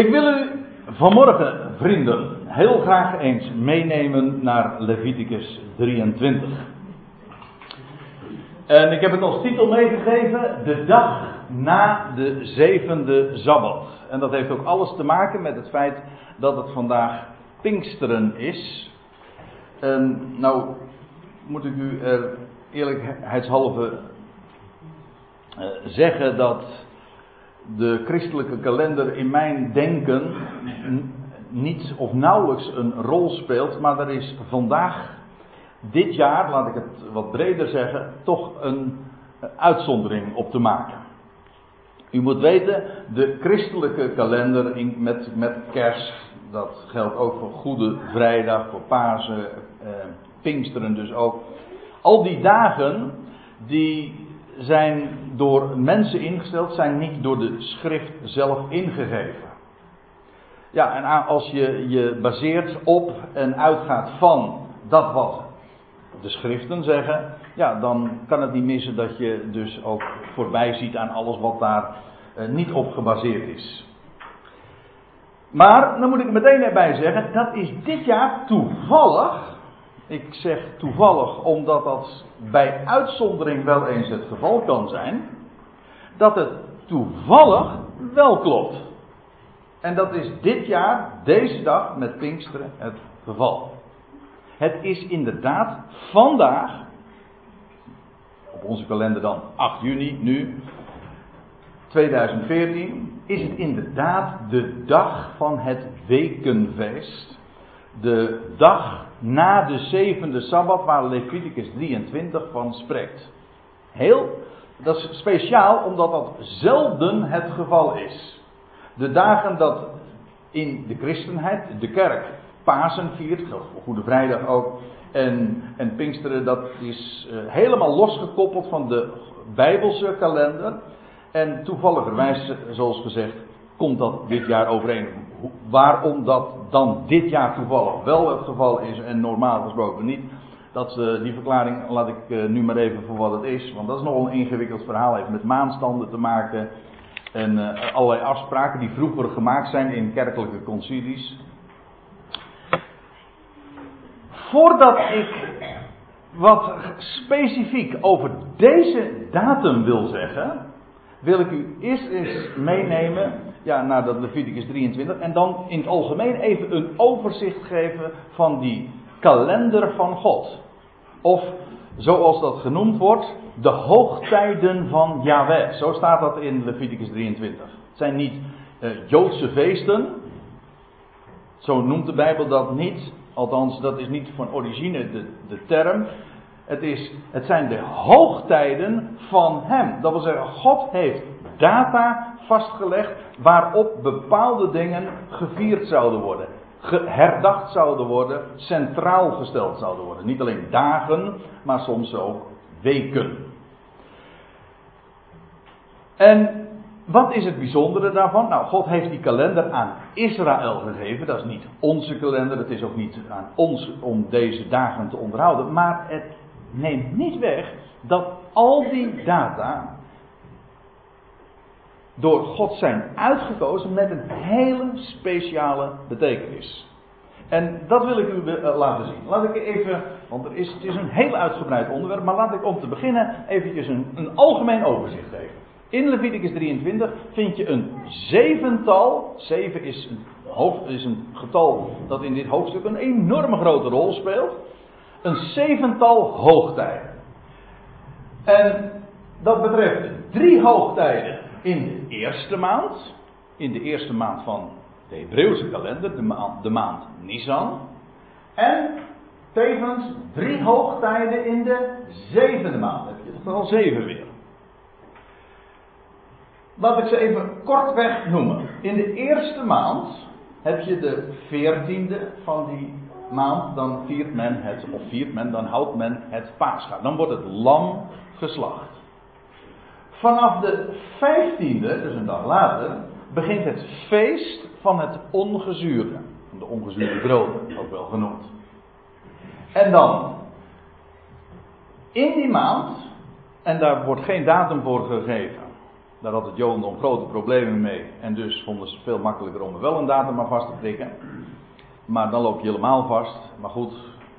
Ik wil u vanmorgen, vrienden, heel graag eens meenemen naar Leviticus 23. En ik heb het als titel meegegeven: De dag na de zevende Sabbat. En dat heeft ook alles te maken met het feit dat het vandaag Pinksteren is. En nou moet ik u er eerlijkheidshalve uh, zeggen dat de christelijke kalender in mijn denken niet of nauwelijks een rol speelt, maar er is vandaag, dit jaar, laat ik het wat breder zeggen, toch een uitzondering op te maken. U moet weten, de christelijke kalender in, met, met kerst, dat geldt ook voor Goede Vrijdag, voor Pasen, eh, Pinksteren dus ook. Al die dagen, die zijn door mensen ingesteld, zijn niet door de schrift zelf ingegeven. Ja, en als je je baseert op en uitgaat van dat wat de schriften zeggen, ja, dan kan het niet missen dat je dus ook voorbij ziet aan alles wat daar eh, niet op gebaseerd is. Maar, dan moet ik er meteen erbij zeggen, dat is dit jaar toevallig ik zeg toevallig omdat dat bij uitzondering wel eens het geval kan zijn. Dat het toevallig wel klopt. En dat is dit jaar, deze dag met Pinksteren het geval. Het is inderdaad vandaag, op onze kalender dan 8 juni nu, 2014, is het inderdaad de dag van het wekenfeest. De dag na de zevende Sabbat waar Leviticus 23 van spreekt. Heel, dat is speciaal omdat dat zelden het geval is. De dagen dat in de christenheid, de kerk, Pasen viert, Goede Vrijdag ook, en, en Pinksteren, dat is uh, helemaal losgekoppeld van de Bijbelse kalender. En toevalligerwijs, zoals gezegd, komt dat dit jaar overeen. Waarom dat dan dit jaar toevallig wel het geval is en normaal gesproken niet. Dat, uh, die verklaring laat ik uh, nu maar even voor wat het is. Want dat is nogal een ingewikkeld verhaal. Heeft met maanstanden te maken. En uh, allerlei afspraken die vroeger gemaakt zijn in kerkelijke concilies. Voordat ik wat specifiek over deze datum wil zeggen, wil ik u eerst eens meenemen ja, naar dat Leviticus 23. En dan in het algemeen even een overzicht geven van die kalender van God. Of zoals dat genoemd wordt, de hoogtijden van Yahweh. Zo staat dat in Leviticus 23. Het zijn niet uh, Joodse feesten. Zo noemt de Bijbel dat niet. Althans, dat is niet van origine de, de term. Het, is, het zijn de hoogtijden van Hem. Dat wil zeggen, God heeft data vastgelegd waarop bepaalde dingen gevierd zouden worden. Herdacht zouden worden, centraal gesteld zouden worden. Niet alleen dagen, maar soms ook weken. En wat is het bijzondere daarvan? Nou, God heeft die kalender aan Israël gegeven. Dat is niet onze kalender. Het is ook niet aan ons om deze dagen te onderhouden. Maar het neemt niet weg dat al die data door God zijn uitgekozen met een hele speciale betekenis. En dat wil ik u eh, laten zien. Laat ik even, want er is, het is een heel uitgebreid onderwerp, maar laat ik om te beginnen eventjes een, een algemeen overzicht geven. In Leviticus 23 vind je een zevental, zeven is een, hoofd, is een getal dat in dit hoofdstuk een enorme grote rol speelt. Een zevental hoogtijden. En dat betreft drie hoogtijden in de eerste maand, in de eerste maand van de Hebreeuwse kalender, de maand, de maand Nisan. En tevens drie hoogtijden in de zevende maand. Heb je toch al zeven weer. Laat ik ze even kortweg noemen. In de eerste maand heb je de veertiende van die maand. Dan viert men het, of viert men, dan houdt men het paascha. Dan wordt het lam geslacht. Vanaf de 15e, dus een dag later, begint het feest van het ongezuurde. De ongezuurde broden, ook wel genoemd. En dan, in die maand, en daar wordt geen datum voor gegeven, Daar had het Jodendom grote problemen mee. En dus vonden ze het veel makkelijker om er wel een datum maar vast te prikken. Maar dan loop je helemaal vast. Maar goed,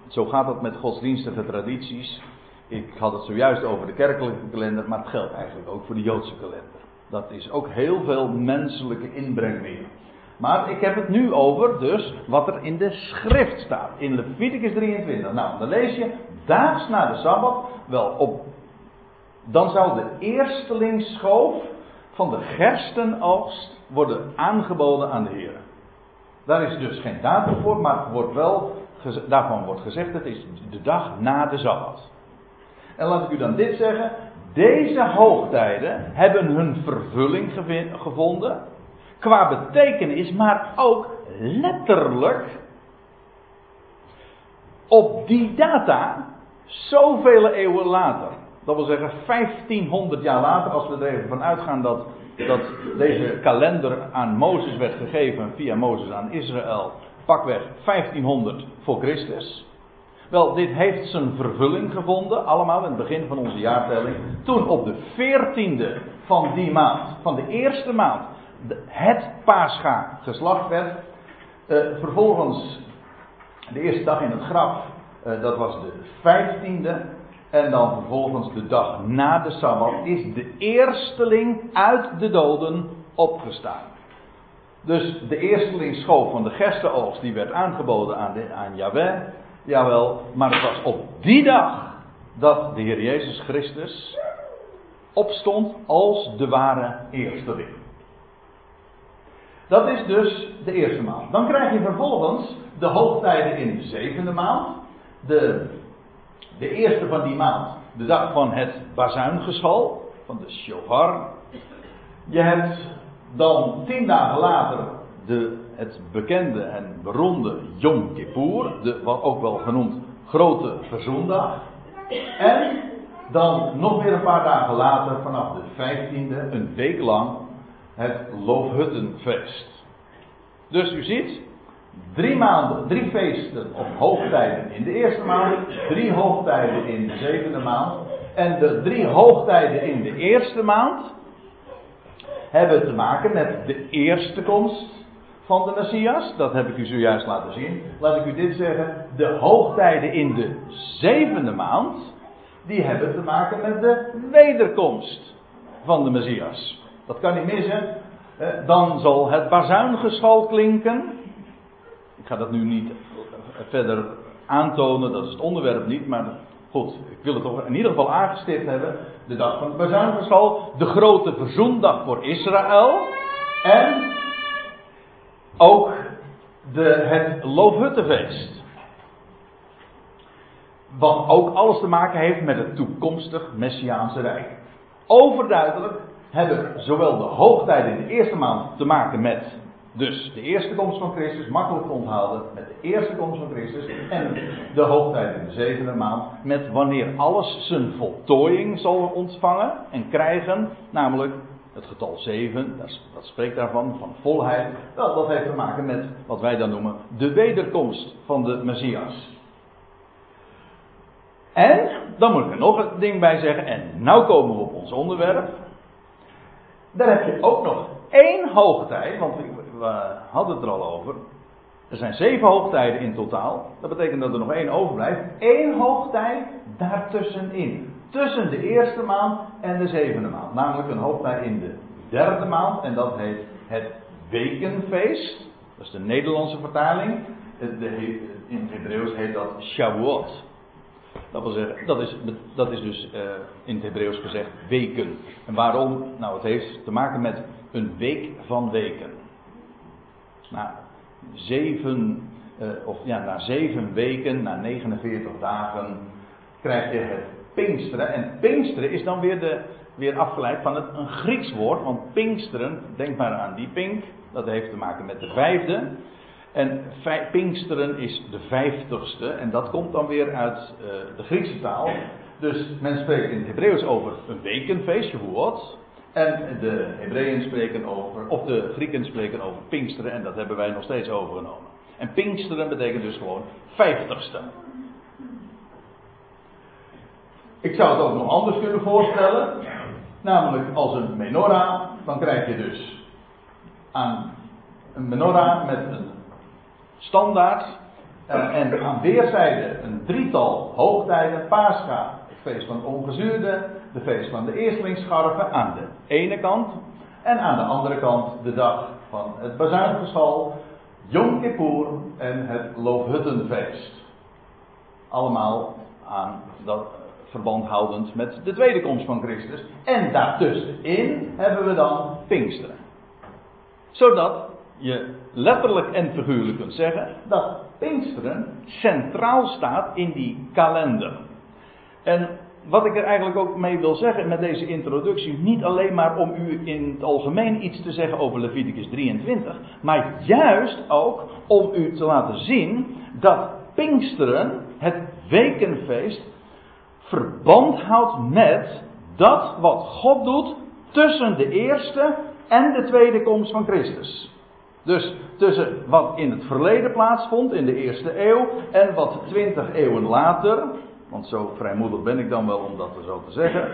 zo gaat het met godsdienstige tradities. Ik had het zojuist over de kerkelijke kalender, maar het geldt eigenlijk ook voor de Joodse kalender. Dat is ook heel veel menselijke inbreng meer. Maar ik heb het nu over dus wat er in de schrift staat. In Leviticus 23. Nou, dan lees je daags na de Sabbat wel op. Dan zou de eerstelingsschoof van de gerstenoogst worden aangeboden aan de Heer. Daar is dus geen datum voor, maar wordt wel, daarvan wordt gezegd: het is de dag na de Sabbat. En laat ik u dan dit zeggen. Deze hoogtijden hebben hun vervulling gevonden. Qua betekenis, maar ook letterlijk. Op die data, zoveel eeuwen later. Dat wil zeggen 1500 jaar later, als we er even van uitgaan dat, dat deze kalender aan Mozes werd gegeven, via Mozes aan Israël, pakweg 1500 voor Christus. Wel, dit heeft zijn vervulling gevonden, allemaal in het begin van onze jaartelling. Toen op de 14e van die maand, van de eerste maand, het Pascha geslacht werd. Uh, vervolgens, de eerste dag in het graf, uh, dat was de 15e. En dan vervolgens de dag na de Sabbat is de eersteling uit de doden opgestaan. Dus de eersteling schoof van de gerstenoogst die werd aangeboden aan, aan Yahweh. Jawel, maar het was op die dag dat de Heer Jezus Christus opstond als de ware eersteling. Dat is dus de eerste maand. Dan krijg je vervolgens de hoogtijden in de zevende maand. De, de eerste van die maand, de dag van het bazuingeschal, van de shofar. Je hebt dan tien dagen later de het bekende en beroemde Yom Kippur, de, wat ook wel genoemd Grote Verzoendag. En dan nog weer een paar dagen later, vanaf de 15e, een week lang, het Loofhuttenfeest. Dus u ziet, drie maanden, drie feesten of hoogtijden in de eerste maand, drie hoogtijden in de zevende maand. En de drie hoogtijden in de eerste maand hebben te maken met de eerste komst van de Messias. Dat heb ik u zojuist laten zien. Laat ik u dit zeggen. De hoogtijden in de zevende maand. Die hebben te maken met de wederkomst van de Messias. Dat kan niet missen. Dan zal het bazuingeschal klinken. Ik ga dat nu niet verder aantonen, dat is het onderwerp niet, maar goed, ik wil het toch in ieder geval aangestipt hebben. De dag van het bazuingeschal, de grote verzoendag voor Israël. En ook de, het Loofhuttenfeest. Wat ook alles te maken heeft met het toekomstig Messiaanse Rijk. Overduidelijk hebben zowel de hoogtijden in de eerste maand te maken met dus de eerste komst van Christus, makkelijk te onthouden, met de eerste komst van Christus. En de hoogtijden in de zevende maand, met wanneer alles zijn voltooiing zal ontvangen en krijgen, namelijk het getal 7, dat, spreekt daarvan, van volheid. Wel, dat heeft te maken met wat wij dan noemen de wederkomst van de Messias. En, dan moet ik er nog een ding bij zeggen, en nou komen we op ons onderwerp. Daar heb je ook nog één hoogtijd, want we, hadden het er al over. Er zijn zeven hoogtijden in totaal. Dat betekent dat er nog één overblijft. Eén hoogtijd daartussenin tussen de eerste maand en de zevende maand. Namelijk een hoogtij in de derde maand en dat heet het wekenfeest. Dat is de Nederlandse vertaling. In het Hebreeuws heet dat Shavuot. Dat wil zeggen, dat is, dat is dus uh, in het Hebreeuws gezegd weken. En waarom? Nou, het heeft te maken met een week van weken. Nou, zeven, uh, of ja, na zeven weken, na 49 dagen, krijg je het Pinksteren. En Pinksteren is dan weer, de, weer afgeleid van het, een Grieks woord. Want Pinksteren, denk maar aan die pink, dat heeft te maken met de vijfde. En Pinksteren is de vijftigste. En dat komt dan weer uit uh, de Griekse taal. Dus men spreekt in het Hebreeuws over een wekenfeest, wat. En de Hebreeën spreken over, of de Grieken spreken over Pinksteren. En dat hebben wij nog steeds overgenomen. En Pinksteren betekent dus gewoon vijftigste. Ik zou het ook nog anders kunnen voorstellen. Namelijk als een menorah, dan krijg je dus aan een menorah met een standaard uh, en aan weerszijden een drietal hoogtijden, Pascha, het feest van ongezuurde, de feest van de eerstelingsscharven aan de ene kant en aan de andere kant de dag van het bazuingeschal, Yom Kippur en het Loofhuttenfeest. Allemaal aan dat verband houdend met de tweede komst van Christus. En daartussenin hebben we dan Pinksteren. Zodat je letterlijk en figuurlijk kunt zeggen dat Pinksteren centraal staat in die kalender. En wat ik er eigenlijk ook mee wil zeggen met deze introductie, niet alleen maar om u in het algemeen iets te zeggen over Leviticus 23, maar juist ook om u te laten zien dat Pinksteren, het wekenfeest, verband houdt met dat wat God doet tussen de eerste en de tweede komst van Christus. Dus tussen wat in het verleden plaatsvond, in de eerste eeuw, en wat twintig eeuwen later, want zo vrijmoedig ben ik dan wel om dat zo te zeggen,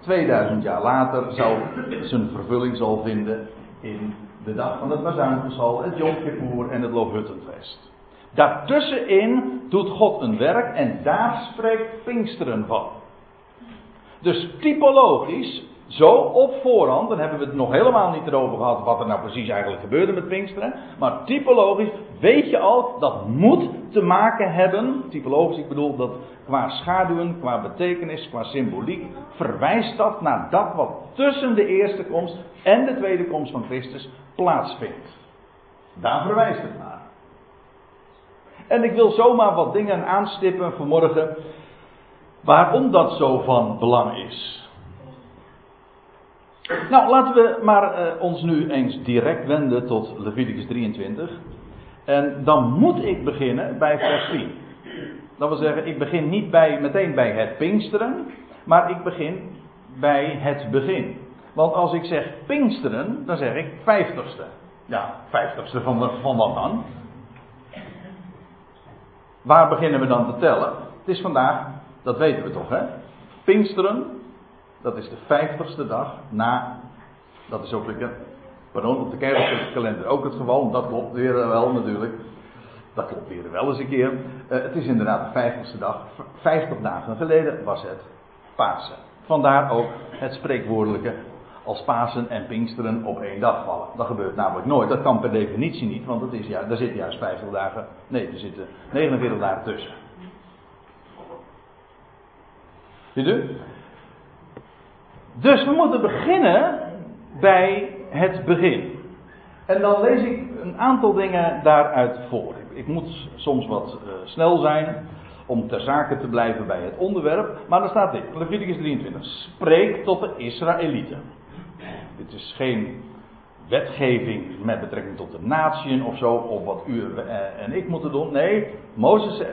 2000 jaar later zou zijn vervulling zal vinden in de dag van het bazuingezal, het Yom en het Loofhuttenfeest. Daartussenin doet God een werk en daar spreekt Pinksteren van. Dus typologisch, zo op voorhand, dan hebben we het nog helemaal niet erover gehad wat er nou precies eigenlijk gebeurde met Pinksteren. Maar typologisch weet je al, dat moet te maken hebben, typologisch ik bedoel dat qua schaduwen, qua betekenis, qua symboliek, verwijst dat naar dat wat tussen de eerste komst en de tweede komst van Christus plaatsvindt. Daar verwijst het naar. En ik wil zomaar wat dingen aanstippen vanmorgen. Waarom dat zo van belang is. Nou, laten we maar uh, ons nu eens direct wenden tot Leviticus 23. En dan moet ik beginnen bij vers 10. Dat wil zeggen, ik begin niet bij, meteen bij het Pinksteren, maar ik begin bij het begin. Want als ik zeg Pinksteren, dan zeg ik vijftigste. Ja, vijftigste van, van wat dan? Waar beginnen we dan te tellen? Het is vandaag, dat weten we toch, hè? Pinksteren, dat is de vijftigste dag na, dat is ook de, pardon, op de kerkkalender ook het geval, dat klopt weer wel natuurlijk. Dat klopt weer wel eens een keer. Uh, het is inderdaad de vijftigste dag. Vijftig dagen geleden was het Pasen. Vandaar ook het spreekwoordelijke als Pasen en Pinksteren op één dag vallen. Dat gebeurt namelijk nooit. Dat kan per definitie niet, want het is, ja, daar zitten juist 50 dagen. Nee, er zitten 49 dagen tussen. Ziet u? Dus we moeten beginnen bij het begin. En dan lees ik een aantal dingen daaruit voor. Ik moet soms wat uh, snel zijn om ter zake te blijven bij het onderwerp. Maar dan staat dit, Leviticus 23. Spreek tot de Israëlieten. Dit is geen wetgeving met betrekking tot de natieën of zo, of wat u en ik moeten doen. Nee, Mozes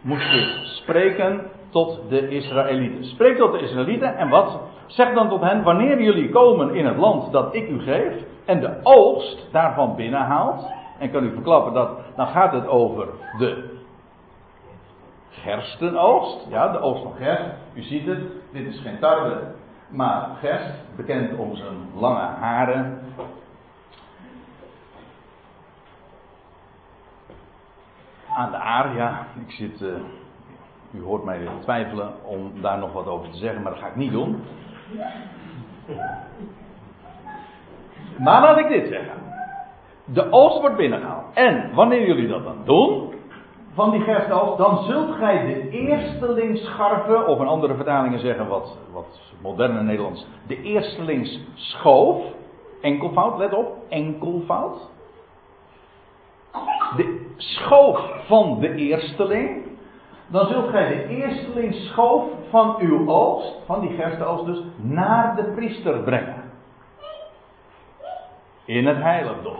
moest dit spreken tot de Israëlieten. Spreek tot de Israëlieten en wat? Zeg dan tot hen, wanneer jullie komen in het land dat ik u geef en de oogst daarvan binnenhaalt. En kan u verklappen dat, dan gaat het over de gerstenoogst. Ja, de oogst van gerst. U ziet het, dit is geen tarwe, maar Gerst, bekend om zijn lange haren. Aan de aar, ja, ik zit, uh, u hoort mij twijfelen om daar nog wat over te zeggen, maar dat ga ik niet doen. Maar laat ik dit zeggen. De oost wordt binnengehaald. En wanneer jullie dat dan doen, van die gerstoogst, dan zult gij de eerstelingsscharven, of in andere vertalingen zeggen wat, wat moderne Nederlands, de eerstelingsschoof, enkelvoud, let op, enkelvoud. De schoof van de eersteling, dan zult gij de eerstelingsschoof van uw oogst, van die gerstoogst dus, naar de priester brengen. In het heiligdom.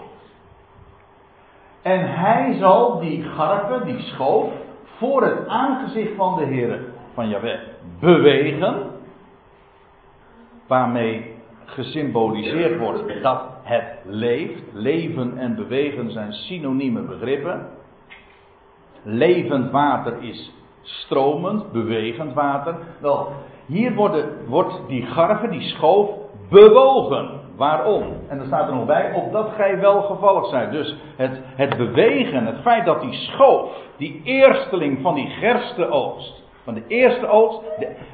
En hij zal die garven, die schoof, voor het aangezicht van de Heer van Jahweh bewegen. Waarmee gesymboliseerd wordt dat het leeft. Leven en bewegen zijn synonieme begrippen. Levend water is stromend, bewegend water. Wel, hier worden, wordt die garve, die schoof, bewogen. Waarom? En er staat er nog bij, opdat gij welgevallig zijt. Dus het, het bewegen, het feit dat die schoof, die eersteling van die gerste oogst, van de eerste oogst,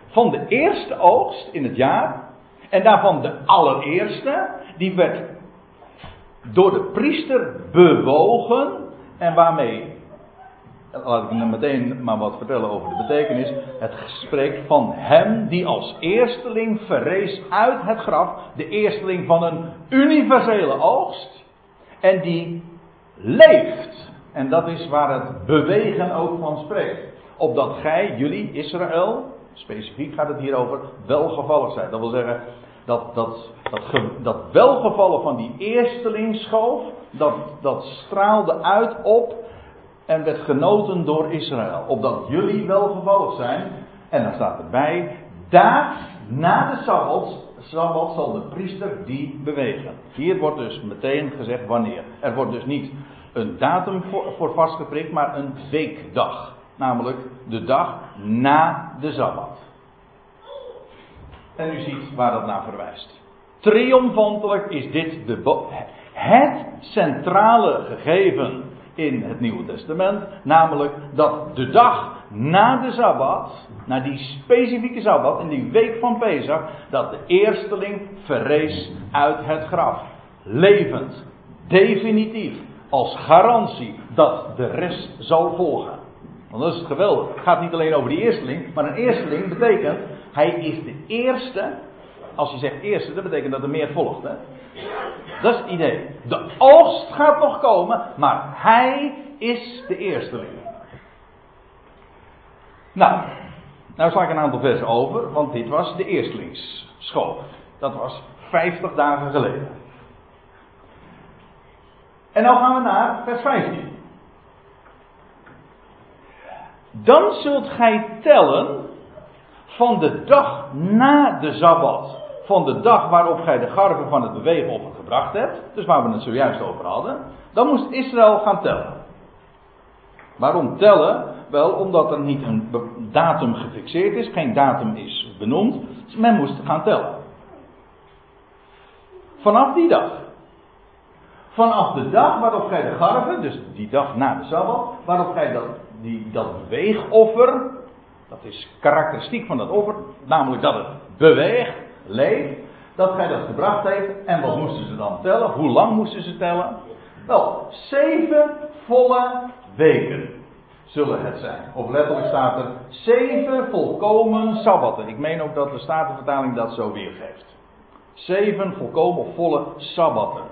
van de eerste oogst in het jaar, en daarvan de allereerste, die werd door de priester bewogen, en waarmee laat ik meteen maar wat vertellen over de betekenis. Het spreekt van hem die als eersteling verrees uit het graf. De eersteling van een universele oogst. En die leeft. En dat is waar het bewegen ook van spreekt. Opdat gij, jullie, Israël, specifiek gaat het hier over, welgevallig zijn. Dat wil zeggen, dat, dat, dat, dat welgevallen van die eerstelingschoof, dat, dat straalde uit op en werd genoten door Israël. Opdat jullie welgevallig zijn. En dan staat erbij, daar na de Sabbat, Sabbat zal de priester die bewegen. Hier wordt dus meteen gezegd wanneer. Er wordt dus niet een datum voor, voor vastgeprikt, maar een weekdag. Namelijk de dag na de Sabbat. En u ziet waar dat naar verwijst. Triomfantelijk is dit de het centrale gegeven in het Nieuwe Testament. Namelijk dat de dag na de Sabbat, na die specifieke Sabbat, in die week van Pesach, dat de eersteling verrees uit het graf. Levend, definitief, als garantie dat de rest zal volgen. Want dat is geweldig. Het gaat niet alleen over die eersteling, maar een eersteling betekent, hij is de eerste. Als je zegt eerste, dat betekent dat er meer volgt. Hè? Dat is het idee. De oogst gaat nog komen, maar hij is de eersteling. Nou, nou sla ik een aantal versen over, want dit was de eerstelingsschoof. Dat was 50 dagen geleden. En nou gaan we naar vers 15. Dan zult gij tellen van de dag na de Sabbat van de dag waarop gij de garven van het beweegoffer gebracht hebt, dus waar we het zojuist over hadden, dan moest Israël gaan tellen. Waarom tellen? Wel, omdat er niet een datum gefixeerd is, geen datum is benoemd, dus men moest gaan tellen. Vanaf die dag. Vanaf de dag waarop gij de garven, dus die dag na de Sabbat, waarop gij dat, die, dat beweegoffer, dat is karakteristiek van dat offer, namelijk dat het beweegt, leeft, dat gij dat gebracht heeft. En wat moesten ze dan tellen? Hoe lang moesten ze tellen? Wel, zeven volle weken zullen het zijn. Of letterlijk staat er zeven volkomen sabbatten. Ik meen ook dat de Statenvertaling dat zo weergeeft. Zeven volkomen volle sabbatten.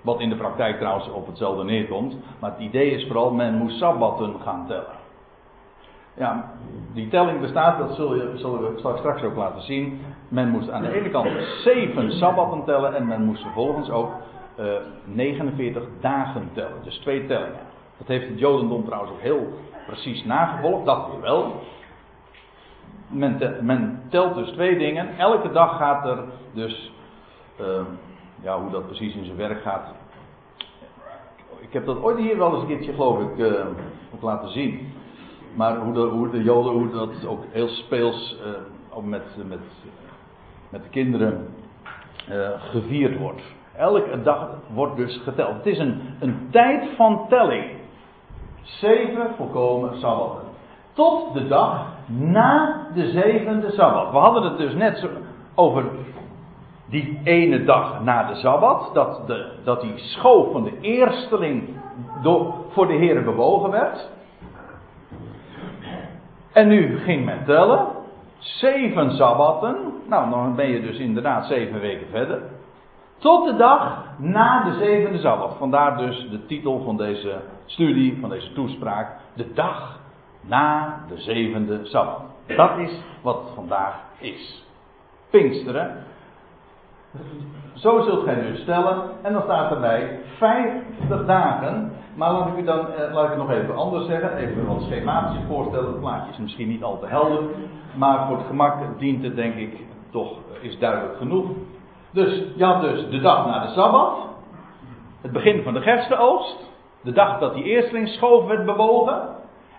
Wat in de praktijk trouwens op hetzelfde neerkomt. Maar het idee is vooral, men moest sabbatten gaan tellen. Ja, die telling bestaat, dat zullen, we straks ook laten zien. Men moest aan de ene kant zeven sabbatten tellen en men moest vervolgens ook uh, eh, 49 dagen tellen. Dus twee tellingen. Dat heeft het Jodendom trouwens ook heel precies nagevolgd, dat weer wel. Men, men, telt dus twee dingen. Elke dag gaat er dus, uh, ja, hoe dat precies in zijn werk gaat. Ik heb dat ooit hier wel eens een keertje, geloof ik, uh, ook laten zien. Maar hoe de, hoe de Joden, hoe dat ook heel speels uh, met, met, met de kinderen uh, gevierd wordt. Elke dag wordt dus geteld. Het is een, een tijd van telling. Zeven volkomen sabbaten. Tot de dag na de zevende sabbat. We hadden het dus net zo over die ene dag na de sabbat. Dat, de, dat die schoof van de eersteling door, voor de heren bewogen werd. En nu ging men tellen. Zeven sabbatten. Nou, dan ben je dus inderdaad zeven weken verder. Tot de dag na de zevende sabbat. Vandaar dus de titel van deze studie, van deze toespraak. De dag na de zevende sabbat. Dat is wat vandaag is. Pinksteren. Zo zult gij dus stellen. En dan staat erbij 50 dagen maar laat ik u dan, eh, het nog even anders zeggen, even wat schematisch voorstellen. Het plaatje is misschien niet al te helder, maar voor het gemak dient het denk ik toch, eh, is duidelijk genoeg. Dus je had dus de dag na de Sabbat, het begin van de gerstenoogst, de dag dat die eersteling schoof werd bewogen,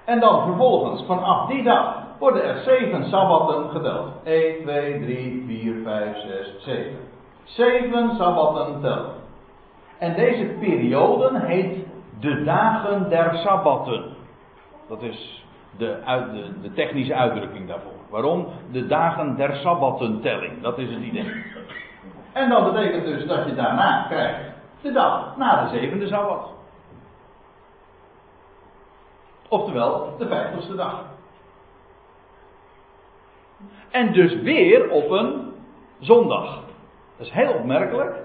en dan vervolgens vanaf die dag worden er zeven sabbatten geteld. 1, 2, 3, 4, 5, 6, 7. Zeven sabbatten tellen. En deze periode heet de dagen der sabbatten. Dat is de, de, technische uitdrukking daarvoor. Waarom? De dagen der sabbattentelling. Dat is het idee. En dat betekent dus dat je daarna krijgt de dag na de zevende sabbat. Oftewel de vijftigste dag. En dus weer op een zondag. Dat is heel opmerkelijk.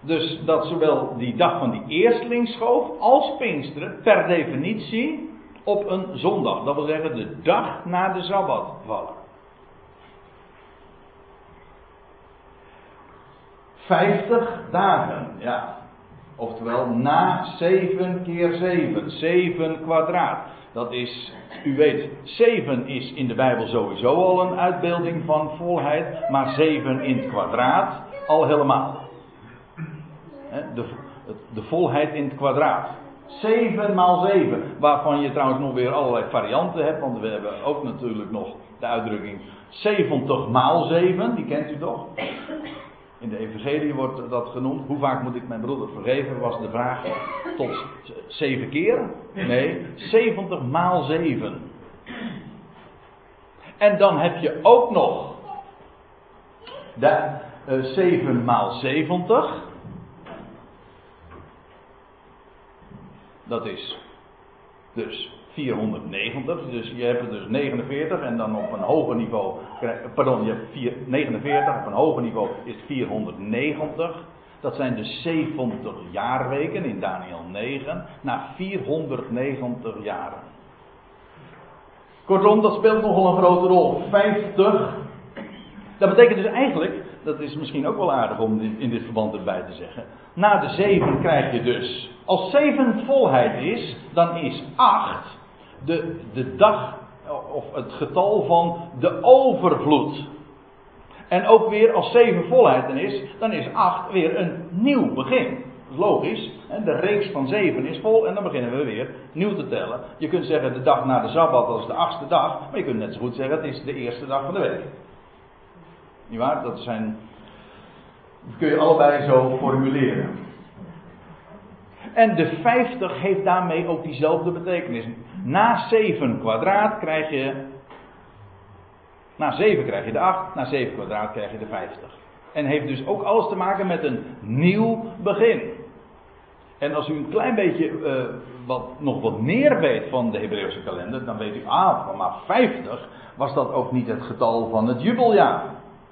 Dus dat zowel die dag van die eerstlingsschoof als Pinksteren per definitie op een zondag. Dat wil zeggen de dag na de Sabbat vallen. Vijftig dagen, ja. Oftewel na 7 keer 7. 7 kwadraat. Dat is, u weet, 7 is in de Bijbel sowieso al een uitbeelding van volheid. Maar 7 in het kwadraat al helemaal. De, de volheid in het kwadraat. 7 maal 7. Waarvan je trouwens nog weer allerlei varianten hebt. Want we hebben ook natuurlijk nog de uitdrukking 70 maal 7. Die kent u toch? In de Evangelie wordt dat genoemd. Hoe vaak moet ik mijn broeder vergeven? Was de vraag tot zeven keer? Nee, 70 maal 7. En dan heb je ook nog de uh, 7 maal 70. Dat is dus 490. Dus je hebt dus 49 en dan op een hoger niveau. Pardon, je hebt 4, 49. Op een hoger niveau is 490. Dat zijn de 70 jaarweken in Daniel 9. Na 490 jaren. Kortom, dat speelt nogal een grote rol. 50. Dat betekent dus eigenlijk, dat is misschien ook wel aardig om in dit verband erbij te zeggen. Na de 7 krijg je dus, als 7 volheid is, dan is 8 de, de dag of het getal van de overvloed. En ook weer als 7 volheid is, dan is 8 weer een nieuw begin. Logisch. De reeks van 7 is vol en dan beginnen we weer nieuw te tellen. Je kunt zeggen de dag na de Sabbat, is de achtste dag. Maar je kunt net zo goed zeggen het is de eerste dag van de week. Niet waar? Dat zijn. Dat kun je allebei zo formuleren. En de 50 heeft daarmee ook diezelfde betekenis. Na 7 kwadraat krijg je. Na 7 krijg je de 8, na 7 kwadraat krijg je de 50. En heeft dus ook alles te maken met een nieuw begin. En als u een klein beetje uh, wat, nog wat meer weet van de Hebreeuwse kalender, dan weet u, ah, maar 50 was dat ook niet het getal van het jubeljaar.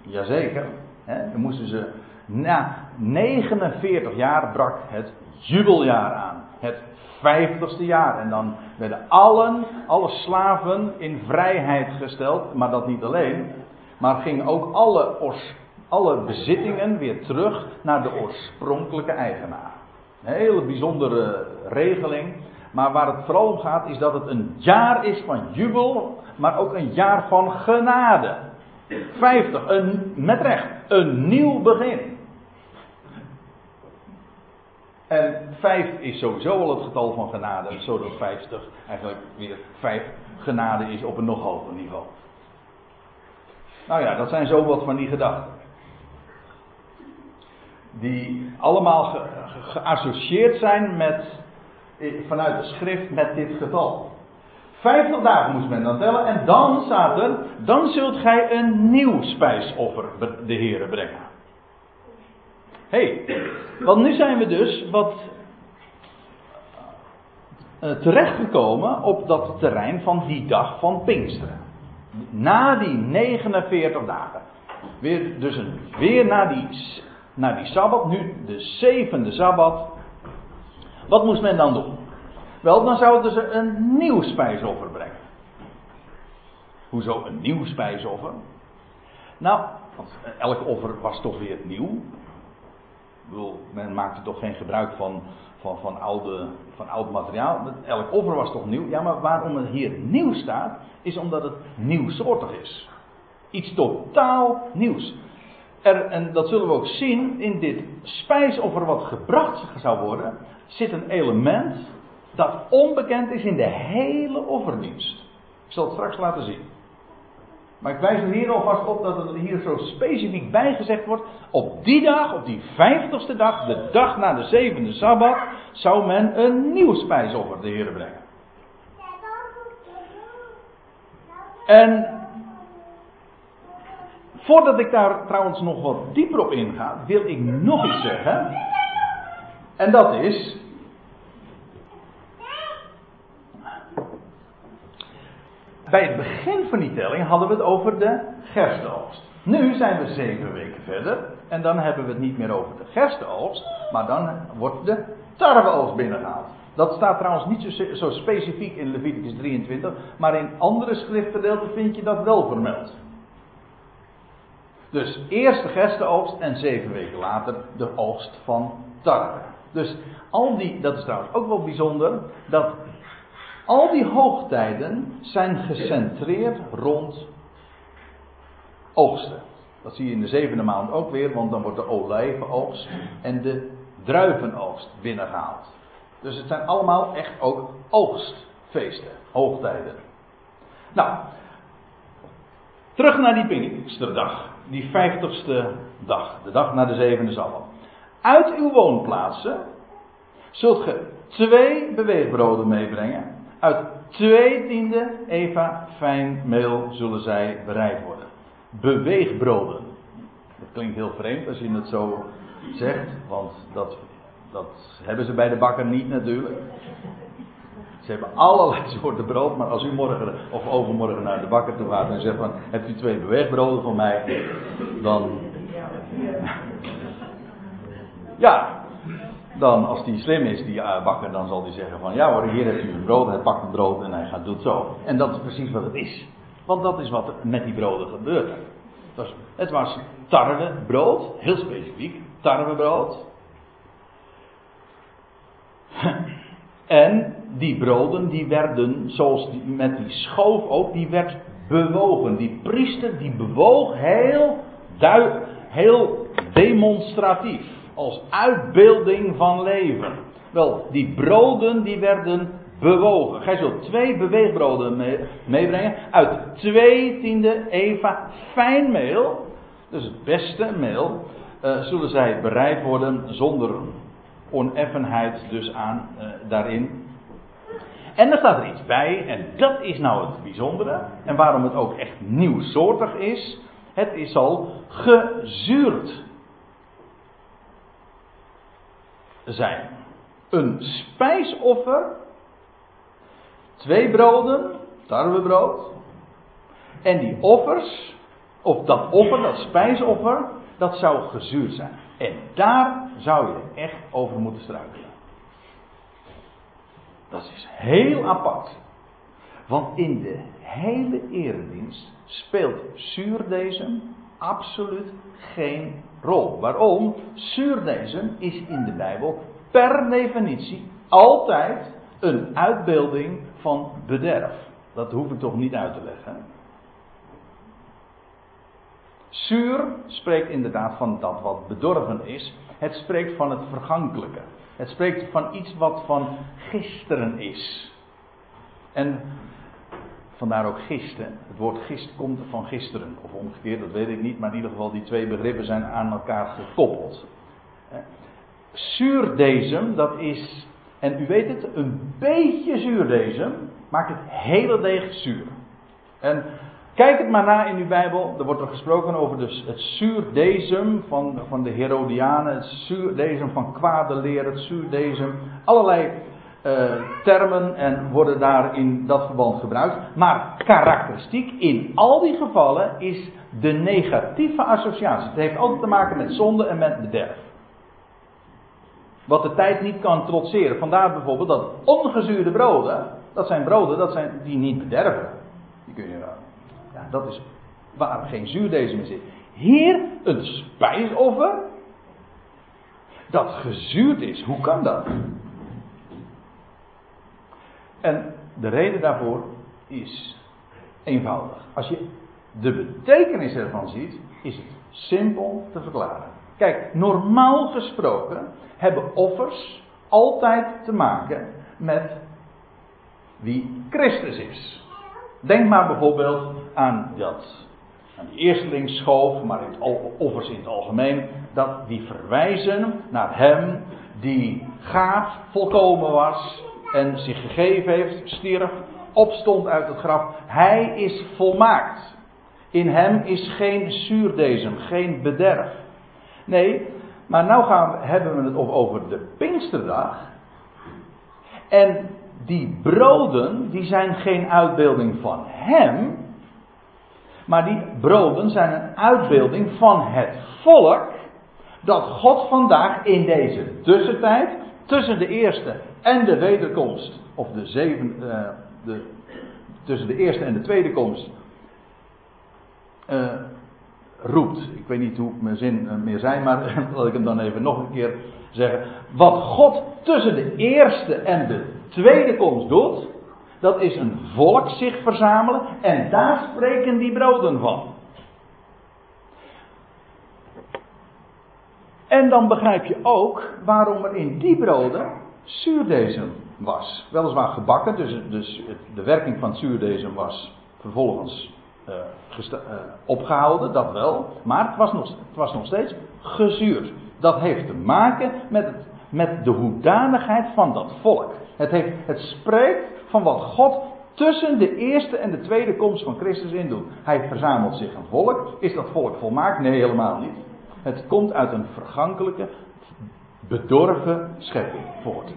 Jazeker. Hè? Dan moesten ze, na 49 jaar brak het jubeljaar aan. Het vijftigste jaar. En dan werden allen, alle slaven in vrijheid gesteld. Maar dat niet alleen. Maar gingen ook alle, alle bezittingen weer terug naar de oorspronkelijke eigenaar. Een hele bijzondere regeling. Maar waar het vooral om gaat is dat het een jaar is van jubel. Maar ook een jaar van genade. 50, een, met recht, een nieuw begin. En 5 is sowieso al het getal van genade, zodat 50 eigenlijk weer 5 genade is op een nog hoger niveau. Nou ja, dat zijn zo wat van die gedachten. Die allemaal ge, geassocieerd zijn met, vanuit de schrift met dit getal. 50 dagen moest men dan tellen en dan er, dan zult gij een nieuw spijsoffer de heren brengen hey, want nu zijn we dus wat uh, terechtgekomen op dat terrein van die dag van Pinksteren. Na die 49 dagen. Weer, dus een, weer na die, na die Sabbat, nu de zevende Sabbat. Wat moest men dan doen? Wel, dan zouden ze een nieuw spijsoffer brengen. Hoezo een nieuw spijsoffer? Nou, want elk offer was toch weer nieuw bedoel, men maakte toch geen gebruik van, van, van, oude, van oud materiaal. Elk offer was toch nieuw? Ja, maar waarom het hier nieuw staat, is omdat het nieuwsoortig is. Iets totaal nieuws. Er, en dat zullen we ook zien in dit spijsoffer wat gebracht zou worden, zit een element dat onbekend is in de hele offerdienst. Ik zal het straks laten zien. Maar ik wijs er hier alvast op dat het hier zo specifiek bijgezegd wordt. Op die dag, op die vijftigste dag, de dag na de zevende sabbat, zou men een nieuw spijsoffer de Heer brengen. En voordat ik daar trouwens nog wat dieper op inga, wil ik nog iets zeggen. En dat is. Bij het begin van die telling hadden we het over de gerstenoogst. Nu zijn we zeven weken verder en dan hebben we het niet meer over de gerstenoogst, maar dan wordt de tarweoogst binnengehaald. Dat staat trouwens niet zo, zo, specifiek in Leviticus 23, maar in andere schriftgedeelten vind je dat wel vermeld. Dus eerst de gerstenoogst en zeven weken later de oogst van tarwe. Dus al die, dat is trouwens ook wel bijzonder, dat al die hoogtijden zijn gecentreerd rond oogsten. Dat zie je in de zevende maand ook weer, want dan wordt de olijvenoogst en de druivenoogst binnengehaald. Dus het zijn allemaal echt ook oogstfeesten, hoogtijden. Nou, terug naar die Pinksterdag, die vijftigste dag, de dag na de zevende sabbat. Uit uw woonplaatsen zult ge twee beweegbroden meebrengen. Uit twee tiende Eva fijn meel zullen zij bereid worden. Beweegbroden. Dat klinkt heel vreemd als je het zo zegt, want dat, dat hebben ze bij de bakker niet natuurlijk. Ze hebben allerlei soorten brood, maar als u morgen of overmorgen naar de bakker toe gaat en zegt van, hebt u twee beweegbroden voor mij, dan... Ja, dan als die slim is, die uh, bakker, dan zal hij zeggen van ja hoor, hier hebt u een brood, hij pakt een brood en hij gaat doet zo. En dat is precies wat het is. Want dat is wat er met die broden gebeurt. Het was, het was tarwebrood, heel specifiek, tarwebrood. En die broden die werden, zoals die, met die schoof ook, die werd bewogen. Die priester die bewoog heel, heel demonstratief als uitbeelding van leven. Wel, die broden die werden bewogen. Gij zult twee beweegbroden meebrengen uit twee tiende eva fijn meel. Dus het beste meel. Uh, zullen zij bereid worden zonder oneffenheid dus aan uh, daarin. En er staat er iets bij, en dat is nou het bijzondere. En waarom het ook echt nieuwsoortig is. Het is al gezuurd zijn. Een spijsoffer, twee broden, tarwebrood. En die offers, of dat offer, dat spijsoffer, dat zou gezuurd zijn. En daar zou je echt over moeten struikelen. Dat is heel apart. Want in de hele eredienst speelt zuurdezem absoluut geen rol. Waarom? Zuurdesem is in de Bijbel per definitie altijd een uitbeelding van bederf. Dat hoef ik toch niet uit te leggen. Zuur spreekt inderdaad van dat wat bedorven is. Het spreekt van het vergankelijke. Het spreekt van iets wat van gisteren is. En Vandaar ook gisten. Het woord gist komt van gisteren. Of omgekeerd, dat weet ik niet. Maar in ieder geval, die twee begrippen zijn aan elkaar gekoppeld. Zuurdesem, dat is. En u weet het, een beetje zuurdesem maakt het hele deeg zuur. En kijk het maar na in uw Bijbel. Er wordt er gesproken over dus het zuurdesem van, van de Herodianen. Het zuurdesem van kwade leer. Het zuurdesem. Allerlei uh, termen en worden daar in dat verband gebruikt. Maar karakteristiek in al die gevallen is de negatieve associatie. Het heeft altijd te maken met zonde en met bederf. Wat de tijd niet kan trotseren. Vandaar bijvoorbeeld dat ongezuurde broden, dat zijn broden dat zijn, die niet bederven. Die kun je, ja, dat is waar geen zuurdesem in zit. Hier een spijsoffer dat gezuurd is. Hoe kan dat? En de reden daarvoor is eenvoudig. Als je de betekenis ervan ziet, is het simpel te verklaren. Kijk, normaal gesproken hebben offers altijd te maken met wie Christus is. Denk maar bijvoorbeeld aan dat aan die eerstelingsschoof, maar in het, offers in het algemeen, dat die verwijzen naar hem die gaaf, volkomen was en zich gegeven heeft, stierf, opstond uit het graf. Hij is volmaakt. In hem is geen zuurdezem, geen bederf. Nee, maar nu gaan hebben we het over de Pinksterdag. En die broden, die zijn geen uitbeelding van hem. Maar die broden zijn een uitbeelding van het volk. Dat God vandaag in deze tussentijd, tussen de eerste en de wederkomst, of de zeven, uh, de, tussen de eerste en de tweede komst, uh, roept. Ik weet niet hoe mijn zin eh, meer zijn, maar laat ik hem dan even nog een keer zeggen. Wat God tussen de eerste en de tweede komst doet, dat is een volk zich verzamelen en daar spreken die broden van. En dan begrijp je ook waarom er in die broden zuurdesem was. Weliswaar gebakken, dus, dus de werking van het was vervolgens uh, uh, opgehouden, dat wel. Maar het was, nog, het was nog steeds gezuurd. Dat heeft te maken met, het, met de hoedanigheid van dat volk. Het, heeft, het spreekt van wat God tussen de eerste en de tweede komst van Christus in doet. Hij verzamelt zich een volk. Is dat volk volmaakt? Nee, helemaal niet. Het komt uit een vergankelijke, bedorven schepping voort.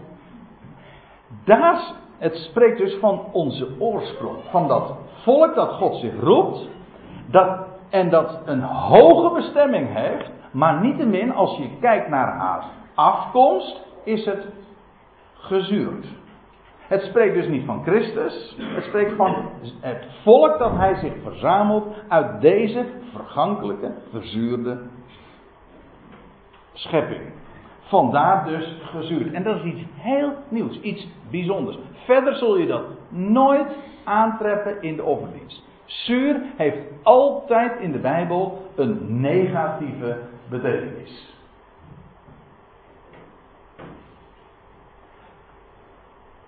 Daar, het spreekt dus van onze oorsprong. Van dat volk dat God zich roept. Dat, en dat een hoge bestemming heeft. Maar niettemin, als je kijkt naar haar afkomst, is het gezuurd. Het spreekt dus niet van Christus. Het spreekt van het volk dat hij zich verzamelt uit deze vergankelijke, verzuurde schepping. Vandaar dus gezuurd. En dat is iets heel nieuws, iets bijzonders. Verder zul je dat nooit aantreffen in de offerdienst. Zuur heeft altijd in de Bijbel een negatieve betekenis.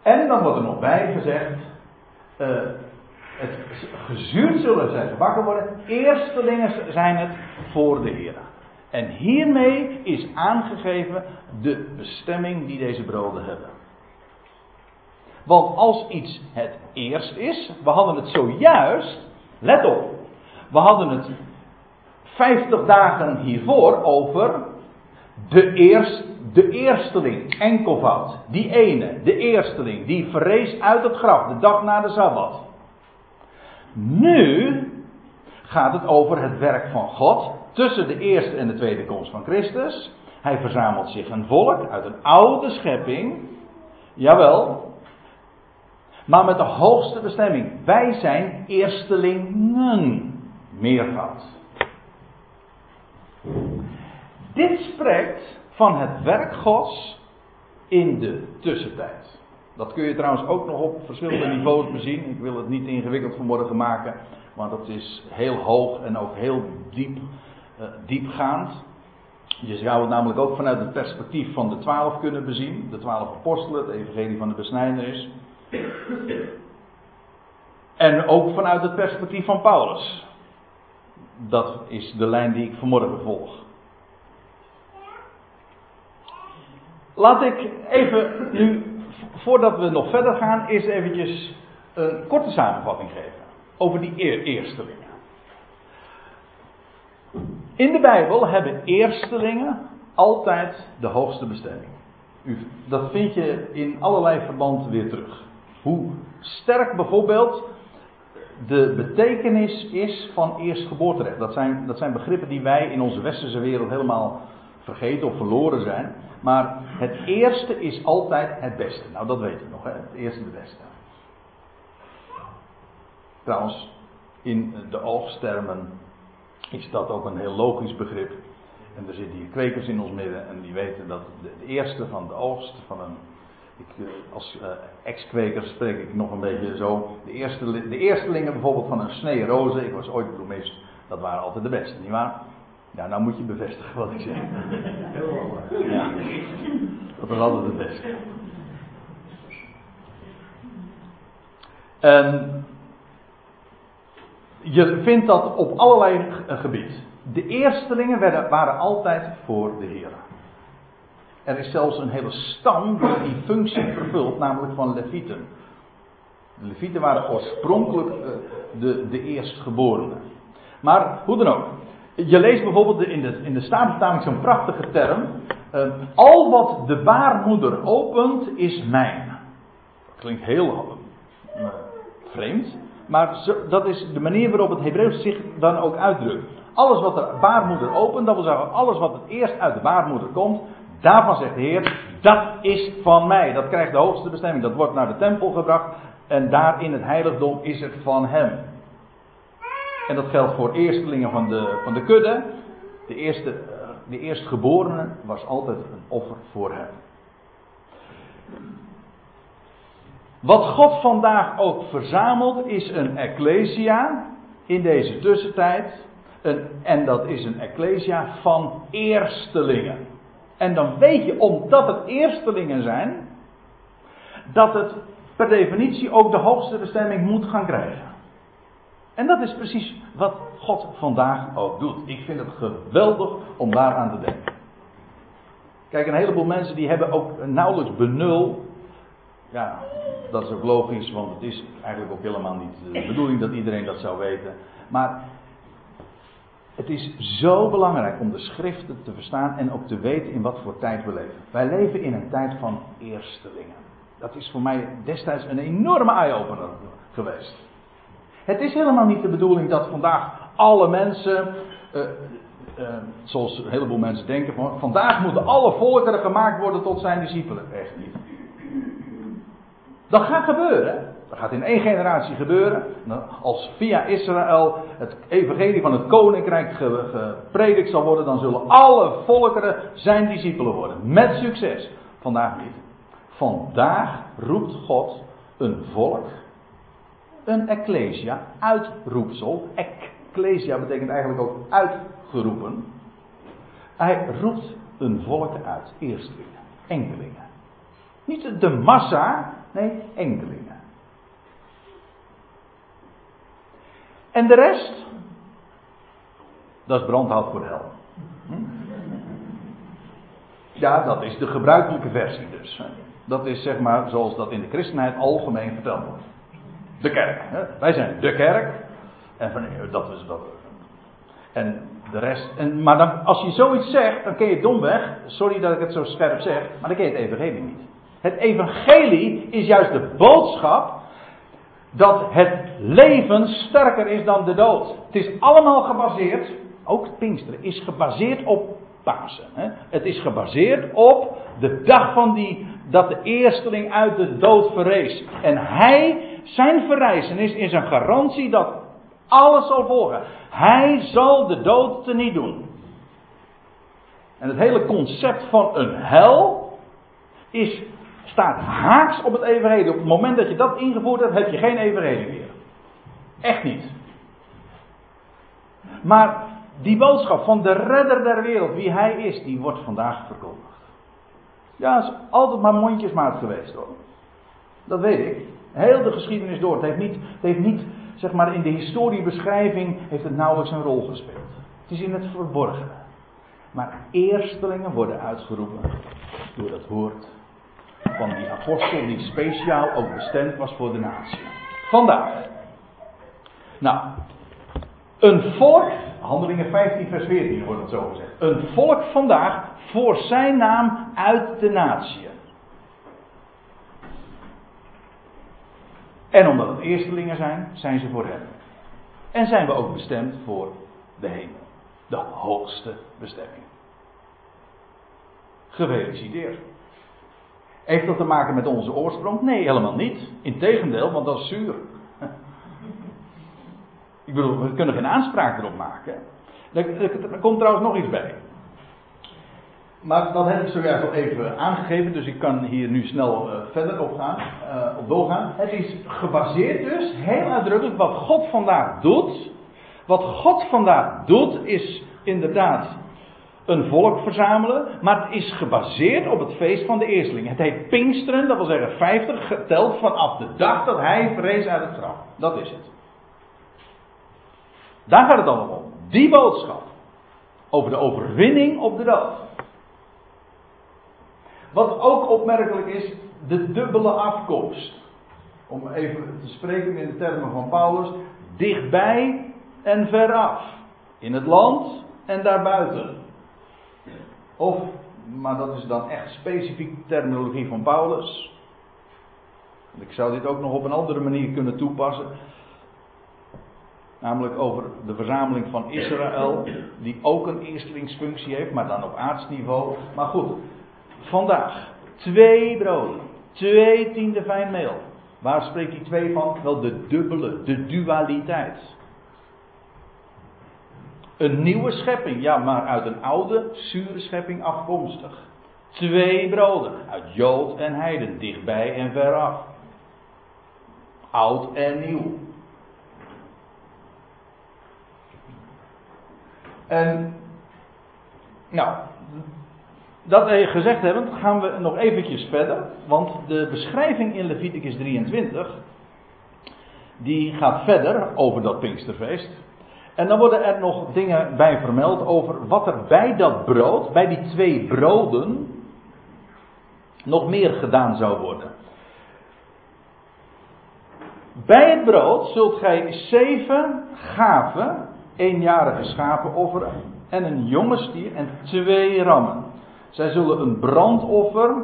En dan wordt er nog bij gezegd, uh, het gezuurd zullen zijn gebakken worden, eerstelingen zijn het voor de Heer. En hiermee is aangegeven de bestemming die deze broden hebben. Want als iets het eerst is, we hadden het zojuist, let op, we hadden het 50 dagen hiervoor over de eerst, de eersteling, enkelvoud. Die ene, de eersteling, die verrees uit het graf, de dag na de Sabbat. Nu gaat het over het werk van God tussen de eerste en de tweede komst van Christus. Hij verzamelt zich een volk uit een oude schepping. Jawel. Maar met de hoogste bestemming. Wij zijn eerstelingen. Meervoud. Dit spreekt van het werk Gods in de tussentijd. Dat kun je trouwens ook nog op verschillende niveaus bezien. Ik wil het niet ingewikkeld vanmorgen maken, maar dat is heel hoog en ook heel diep, diepgaand. Je zou het namelijk ook vanuit het perspectief van de twaalf kunnen bezien. De twaalf apostelen, het evangelie van de besnijdenis. En ook vanuit het perspectief van Paulus. Dat is de lijn die ik vanmorgen volg. Laat ik even nu, voordat we nog verder gaan, eerst eventjes een korte samenvatting geven over die eerstelingen. In de Bijbel hebben eerstelingen altijd de hoogste bestemming. dat vind je in allerlei verband weer terug. Hoe sterk bijvoorbeeld de betekenis is van eerstgeboorterecht. Dat zijn, dat zijn begrippen die wij in onze westerse wereld helemaal vergeten of verloren zijn. Maar het eerste is altijd het beste. Nou, dat weten we nog, hè? het eerste de beste. Trouwens, in de oogstermen is dat ook een heel logisch begrip. En er zitten hier kwekers in ons midden en die weten dat de, eerste van de oogst van een. Ik, eh, als uh, ex-kweker spreek ik nog een beetje zo. De, eerste, de eerstelingen bijvoorbeeld van een snee rozen. Ik was ooit bloemist. Dat waren altijd de beste, nietwaar? Ja, nou moet je bevestigen wat ik zeg. Ja, dat was altijd het beste. En je vindt dat op allerlei gebied. De eerstelingen werden, waren altijd voor de Heer. Er is zelfs een hele stam die die functie vervult, namelijk van Levieten. De Levieten waren oorspronkelijk eh, de, de eerstgeborenen. Maar hoe dan ook. Je leest bijvoorbeeld in de, in de zo'n prachtige term. Uh, al wat de baarmoeder opent is mijn. Dat klinkt heel uh, vreemd. Maar dat is de manier waarop het Hebreeuws zich dan ook uitdrukt. Alles wat de baarmoeder opent, dat wil zeggen alles wat het eerst uit de baarmoeder komt, daarvan zegt de Heer, dat is van mij. Dat krijgt de hoogste bestemming. Dat wordt naar de tempel gebracht en daar in het heiligdom is het van hem. En dat geldt voor eerstelingen van de, van de kudde. De, eerste, eh, de eerstgeborene was altijd een offer voor hem. Wat God vandaag ook verzamelt is een ecclesia in deze tussentijd. Een, en dat is een ecclesia van eerstelingen. En dan weet je, omdat het eerstelingen zijn, dat het per definitie ook de hoogste bestemming moet gaan krijgen. En dat is precies wat God vandaag ook doet. Ik vind het geweldig om daaraan te denken. Kijk, een heleboel mensen die hebben ook nauwelijks benul. Ja, dat is ook logisch, want het is eigenlijk ook helemaal niet de bedoeling dat iedereen dat zou weten. Maar het is zo belangrijk om de schriften te verstaan en ook te weten in wat voor tijd we leven. Wij leven in een tijd van eerstelingen. Dat is voor mij destijds een enorme eye-opener geweest. Het is helemaal niet de bedoeling dat vandaag alle mensen, uh, uh, zoals een heleboel mensen denken, van, vandaag moeten alle volkeren gemaakt worden tot zijn discipelen. Echt niet. Dat gaat gebeuren. Dat gaat in één generatie gebeuren. Als via Israël het evangelie van het koninkrijk gepredikt zal worden, dan zullen alle volkeren zijn discipelen worden. Met succes. Vandaag niet. Vandaag roept God een volk, een ecclesia, uitroepsel. Ecclesia betekent eigenlijk ook uitgeroepen. Hij roept een volk uit, eerstelingen, enkelingen. Niet de massa, nee, enkelingen. En de rest, dat is brandhout voor de hel. Ja, dat is de gebruikelijke versie dus. Dat is zeg maar zoals dat in de christenheid algemeen verteld wordt. De kerk. Hè? Wij zijn de kerk. En van, dat is dat. En de rest. En, maar dan, als je zoiets zegt, dan ken je domweg. Sorry dat ik het zo scherp zeg, maar dan ken je het evangelie niet. Het evangelie is juist de boodschap dat het leven sterker is dan de dood. Het is allemaal gebaseerd, ook Pinksteren, is gebaseerd op Pasen. Hè? Het is gebaseerd op de dag van die, dat de eersteling uit de dood verrees. En hij, zijn verrijzenis is een garantie dat alles zal volgen. Hij zal de dood teniet doen. En het hele concept van een hel is, staat haaks op het evenredig. Op het moment dat je dat ingevoerd hebt, heb je geen evenredig meer. Echt niet. Maar die boodschap van de redder der wereld, wie hij is, die wordt vandaag verkondigd. Ja, is altijd maar mondjesmaat geweest hoor. Dat weet ik. Heel de geschiedenis door. Het heeft niet, heeft niet zeg maar in de historiebeschrijving, heeft het nauwelijks een rol gespeeld. Het is in het verborgen. Maar eerstelingen worden uitgeroepen door het woord van die apostel die speciaal ook bestemd was voor de natie. Vandaag. Nou, een volk, handelingen 15 vers 14 wordt het zo gezegd. Een volk vandaag voor zijn naam uit de natie. En omdat het eerstelingen zijn, zijn ze voor hem. En zijn we ook bestemd voor de hemel. De hoogste bestemming. Gefeliciteerd. Heeft dat te maken met onze oorsprong? Nee, helemaal niet. Integendeel, want dat is zuur. Ik bedoel, we kunnen geen aanspraak erop maken. Er, komt trouwens nog iets bij. Maar dat heb ik zojuist al even aangegeven, dus ik kan hier nu snel uh, verder op, gaan, uh, op doorgaan. Het is gebaseerd dus, heel uitdrukkelijk, wat God vandaag doet. Wat God vandaag doet, is inderdaad een volk verzamelen, maar het is gebaseerd op het feest van de eersteling. Het heet Pinksteren, dat wil zeggen 50, geteld vanaf de dag dat hij verrees uit het graf. Dat is het. Daar gaat het allemaal om. Die boodschap. Over de overwinning op de dood. Wat ook opmerkelijk is, de dubbele afkomst. Om even te spreken in de termen van Paulus, dichtbij en veraf. In het land en daarbuiten. Of, maar dat is dan echt specifiek terminologie van Paulus. Ik zou dit ook nog op een andere manier kunnen toepassen. Namelijk over de verzameling van Israël, die ook een eerstelingsfunctie heeft, maar dan op aardsniveau. Maar goed, vandaag twee broden, twee tiende fijn meel. Waar spreekt die twee van? Wel de dubbele, de dualiteit. Een nieuwe schepping, ja, maar uit een oude, zure schepping afkomstig. Twee broden, uit Jood en Heiden, dichtbij en veraf. Oud en nieuw. En, nou, dat gezegd hebben, gaan we nog eventjes verder. Want de beschrijving in Leviticus 23, die gaat verder over dat Pinksterfeest. En dan worden er nog dingen bij vermeld over wat er bij dat brood, bij die twee broden, nog meer gedaan zou worden. Bij het brood zult gij zeven gaven, eenjarige schapen offeren en een jonge stier en twee rammen. Zij zullen een brandoffer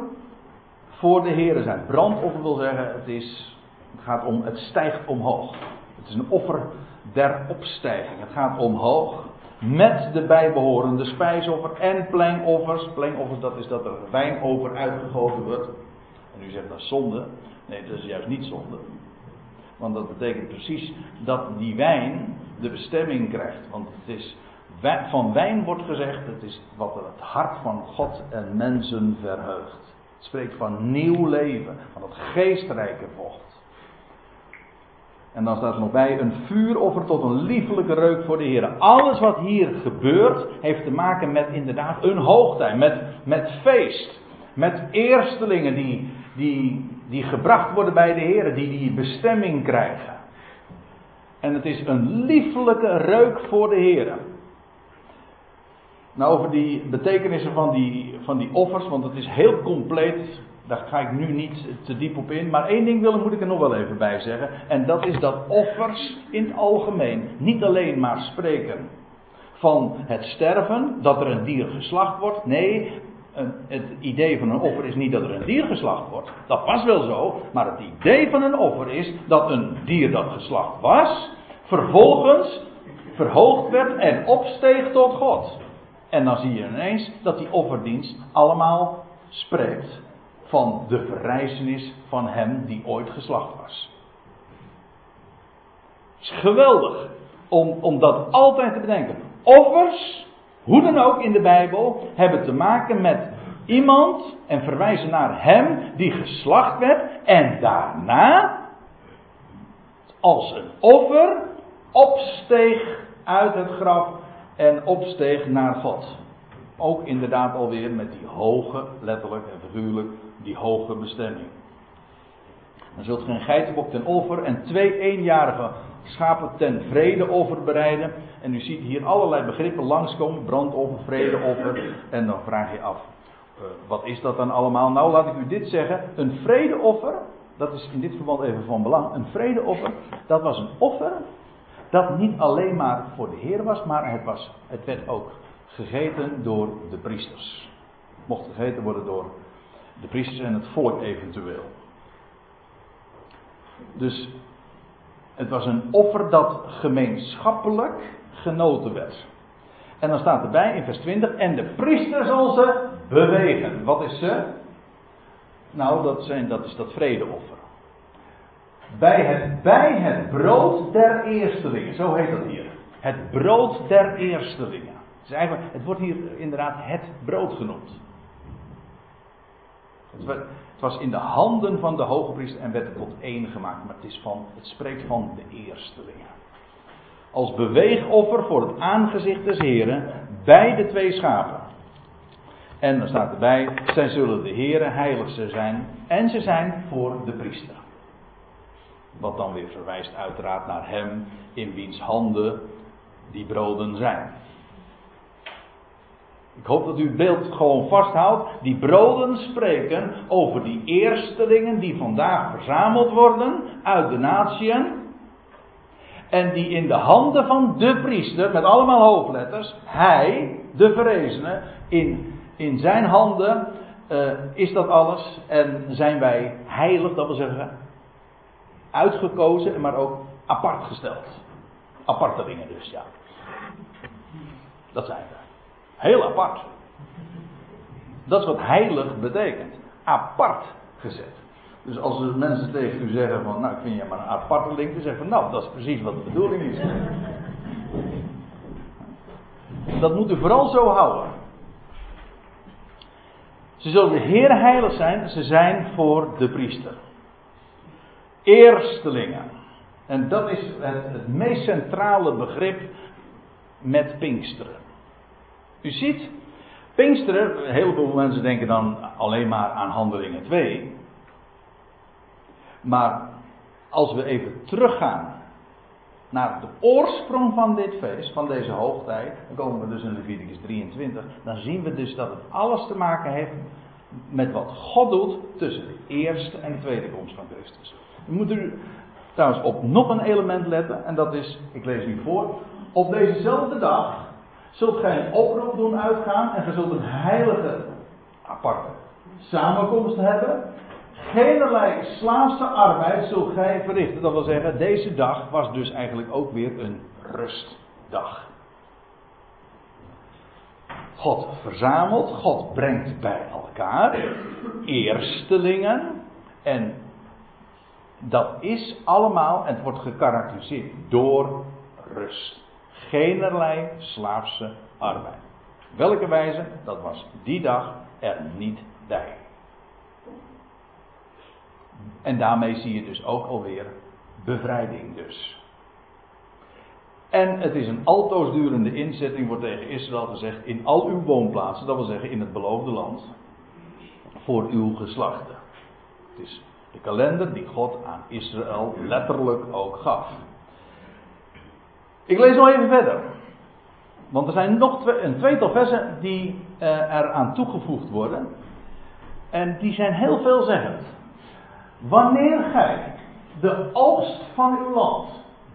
voor de Heer zijn. Brandoffer wil zeggen, het, is, het gaat om, het stijgt omhoog. Het is een offer der opstijging. Het gaat omhoog met de bijbehorende spijsoffer en pleinoffers. Pleinoffers, dat is dat er wijn over uitgegoten wordt. En u zegt dat is zonde. Nee, dat is juist niet zonde. Want dat betekent precies dat die wijn de bestemming krijgt. Want het is, van wijn wordt gezegd, het is wat het hart van God en mensen verheugt. Het spreekt van nieuw leven, van het geestrijke vocht. En dan staat er nog bij een vuuroffer tot een liefelijke reuk voor de Heer. Alles wat hier gebeurt heeft te maken met inderdaad een hoogtij, met, met feest. Met eerstelingen die, die, die gebracht worden bij de Heer, die die bestemming krijgen. En het is een liefelijke reuk voor de Heer. Nou, over die betekenissen van die, van die offers, want het is heel compleet. Daar ga ik nu niet te diep op in. Maar één ding willen moet ik er nog wel even bij zeggen. En dat is dat offers in het algemeen niet alleen maar spreken van het sterven, dat er een dier geslacht wordt. Nee, het idee van een offer is niet dat er een dier geslacht wordt. Dat was wel zo. Maar het idee van een offer is dat een dier dat geslacht was, vervolgens verhoogd werd en opsteeg tot God. En dan zie je ineens dat die offerdienst allemaal spreekt van de verrijzenis van hem die ooit geslacht was. Het is geweldig om, om dat altijd te bedenken. Offers, hoe dan ook in de Bijbel, hebben te maken met iemand en verwijzen naar hem die geslacht werd en daarna als een offer opsteeg uit het graf en opsteeg naar God. Ook inderdaad alweer met die hoge, letterlijk en figuurlijk, die hoge bestemming. Dan zult geen geitenbok ten offer en twee eenjarige schapen ten vredeoffer bereiden. En u ziet hier allerlei begrippen langskomen: brandoffer, vredeoffer. En dan vraag je af: uh, wat is dat dan allemaal? Nou, laat ik u dit zeggen: een vredeoffer, dat is in dit verband even van belang. Een vredeoffer, dat was een offer dat niet alleen maar voor de Heer was, maar het, was, het werd ook gegeten door de priesters. Mocht gegeten worden door de priesters en het volk eventueel. Dus het was een offer dat gemeenschappelijk genoten werd. En dan staat erbij in vers 20: En de priester zal ze bewegen. Wat is ze? Nou, dat, zijn, dat is dat vredeoffer. Bij het, bij het brood der eerstelingen, zo heet dat hier. Het brood der eerstelingen. Het, wordt hier inderdaad het brood genoemd. Het, was in de handen van de hoge priester en werd tot één gemaakt. Maar het, is van, het spreekt van de eerstelingen. Als beweegoffer voor het aangezicht des Heren bij de twee schapen. En dan staat erbij, zij zullen de Heren heilig zijn en ze zijn voor de priester. Wat dan weer verwijst uiteraard naar hem in wiens handen die broden zijn. Ik hoop dat u het beeld gewoon vasthoudt. Die broden spreken over die eerstelingen die vandaag verzameld worden uit de natieën. En die in de handen van de priester, met allemaal hoofdletters, hij, de verrezene, in, in zijn handen uh, is dat alles. En zijn wij heilig, dat wil zeggen, uitgekozen, maar ook apart gesteld. Apartelingen dus, ja. Dat zijn we. Heel apart. Dat is wat heilig betekent. Apart gezet. Dus als er mensen tegen u zeggen van, nou ik vind je maar een aparteling, dan zeggen van, nou dat is precies wat de bedoeling is. Dat moet u vooral zo houden. Ze zullen de Heer heilig zijn, ze zijn voor de priester. Eerstelingen. En dat is het, het meest centrale begrip met Pinksteren. U ziet, Pinksteren, een heleboel mensen denken dan alleen maar aan Handelingen 2. Maar als we even teruggaan naar de oorsprong van dit feest, van deze hoogtijd, dan komen we dus in Leviticus 23, dan zien we dus dat het alles te maken heeft met wat God doet tussen de eerste en de tweede komst van Christus. We moeten u trouwens op nog een element letten, en dat is, ik lees u voor, op dezezelfde dag zult gij een oproep doen uitgaan en gij zult een heilige, aparte samenkomst hebben. Geenerlei slaafse arbeid zult gij verrichten. Dat wil zeggen, deze dag was dus eigenlijk ook weer een rustdag. God verzamelt, God brengt bij elkaar eerstelingen en dat is allemaal, en het wordt gekarakteriseerd door rust. Geenerlei slaafse arbeid. Welke wijze? Dat was die dag er niet bij. En daarmee zie je dus ook alweer bevrijding dus. En het is een altoosdurende inzetting, wordt tegen Israël gezegd, in al uw woonplaatsen, dat wil zeggen in het beloofde land, voor uw geslachten. Het is de kalender die God aan Israël letterlijk ook gaf. Ik lees nog even verder. Want er zijn nog een tweetal versen die uh, er aan toegevoegd worden. En die zijn heel veelzeggend. Wanneer gij de oogst van uw land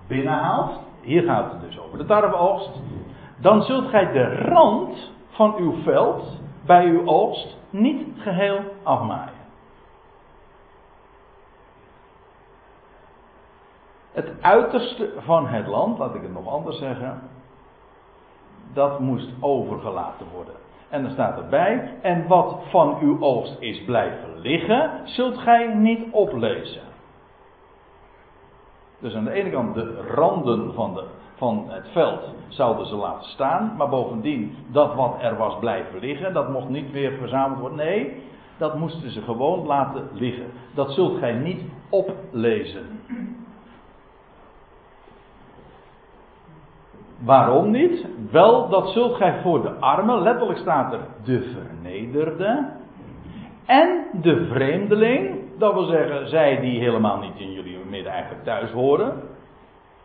binnenhaalt, hier gaat het dus over de tarweoogst, dan zult gij de rand van uw veld bij uw oogst niet geheel afmaaien. Het uiterste van het land, laat ik het nog anders zeggen, dat moest overgelaten worden. En dan staat erbij, en wat van uw oogst is blijven liggen, zult gij niet oplezen. Dus aan de ene kant de randen van, de, van het veld zouden ze laten staan, maar bovendien dat wat er was blijven liggen, dat mocht niet weer verzameld worden. Nee, dat moesten ze gewoon laten liggen. Dat zult gij niet oplezen. Waarom niet? Wel, dat zult gij voor de armen, letterlijk staat er de vernederde, en de vreemdeling, dat wil zeggen zij die helemaal niet in jullie midden eigenlijk thuis horen,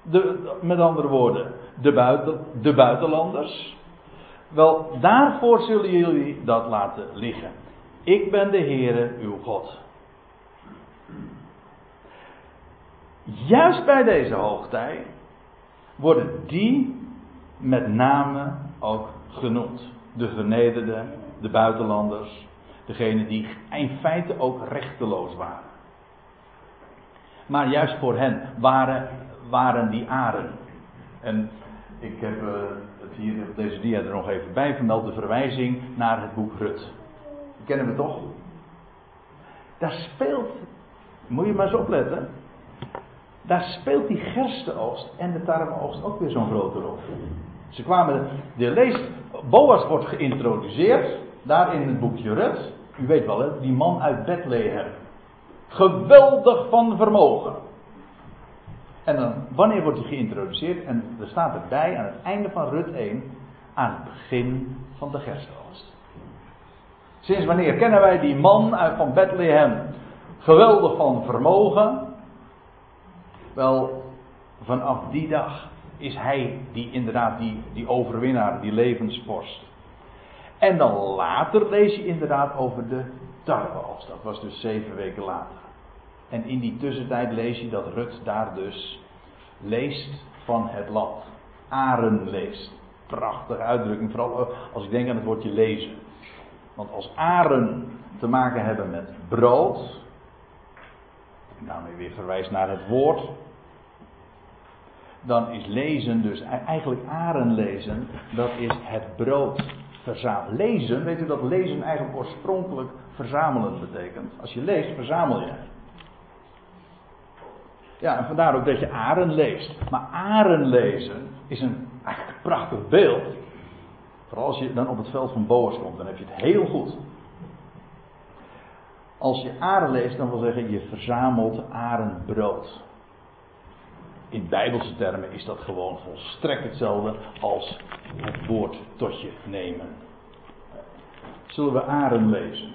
de, met andere woorden, de, buiten, de buitenlanders, wel, daarvoor zullen jullie dat laten liggen. Ik ben de Heere, uw God. Juist bij deze hoogtij worden die met name ook genoemd. De vernederde, de buitenlanders, degene die in feite ook rechteloos waren. Maar juist voor hen waren, waren die aren. En ik heb uh, het hier op deze dia er nog even bij vermeld, de verwijzing naar het boek Rut. Die kennen we toch? Daar speelt, moet je maar eens opletten, daar speelt die gerstenoogst en de tarweoogst ook weer zo'n grote rol. Ze kwamen, de lees, Boas wordt geïntroduceerd, daar in het boekje Rut. U weet wel, hè, die man uit Bethlehem. Geweldig van vermogen. En dan, wanneer wordt hij geïntroduceerd? En er staat erbij aan het einde van Rut 1, aan het begin van de gerstoogst. Sinds wanneer kennen wij die man uit van Bethlehem? Geweldig van vermogen. Wel, vanaf die dag is hij die inderdaad die, die overwinnaar, die levensvorst. En dan later lees je inderdaad over de tarweoogst. Dat was dus zeven weken later. En in die tussentijd lees je dat Rut daar dus leest van het land. Aren leest. Prachtige uitdrukking, vooral als ik denk aan het woordje lezen. Want als aren te maken hebben met brood, daarmee weer verwijst naar het woord, dan is lezen dus eigenlijk aren lezen, dat is het brood verzamelen. Lezen, weet u dat lezen eigenlijk oorspronkelijk verzamelen betekent? Als je leest, verzamel je. Ja, en vandaar ook dat je aren leest. Maar aren lezen is een eigenlijk prachtig beeld. Vooral als je dan op het veld van Boas komt, dan heb je het heel goed. Als je aren leest, dan wil zeggen je verzamelt arenbrood. In bijbelse termen is dat gewoon volstrekt hetzelfde als het woord tot je nemen. Zullen we aren lezen?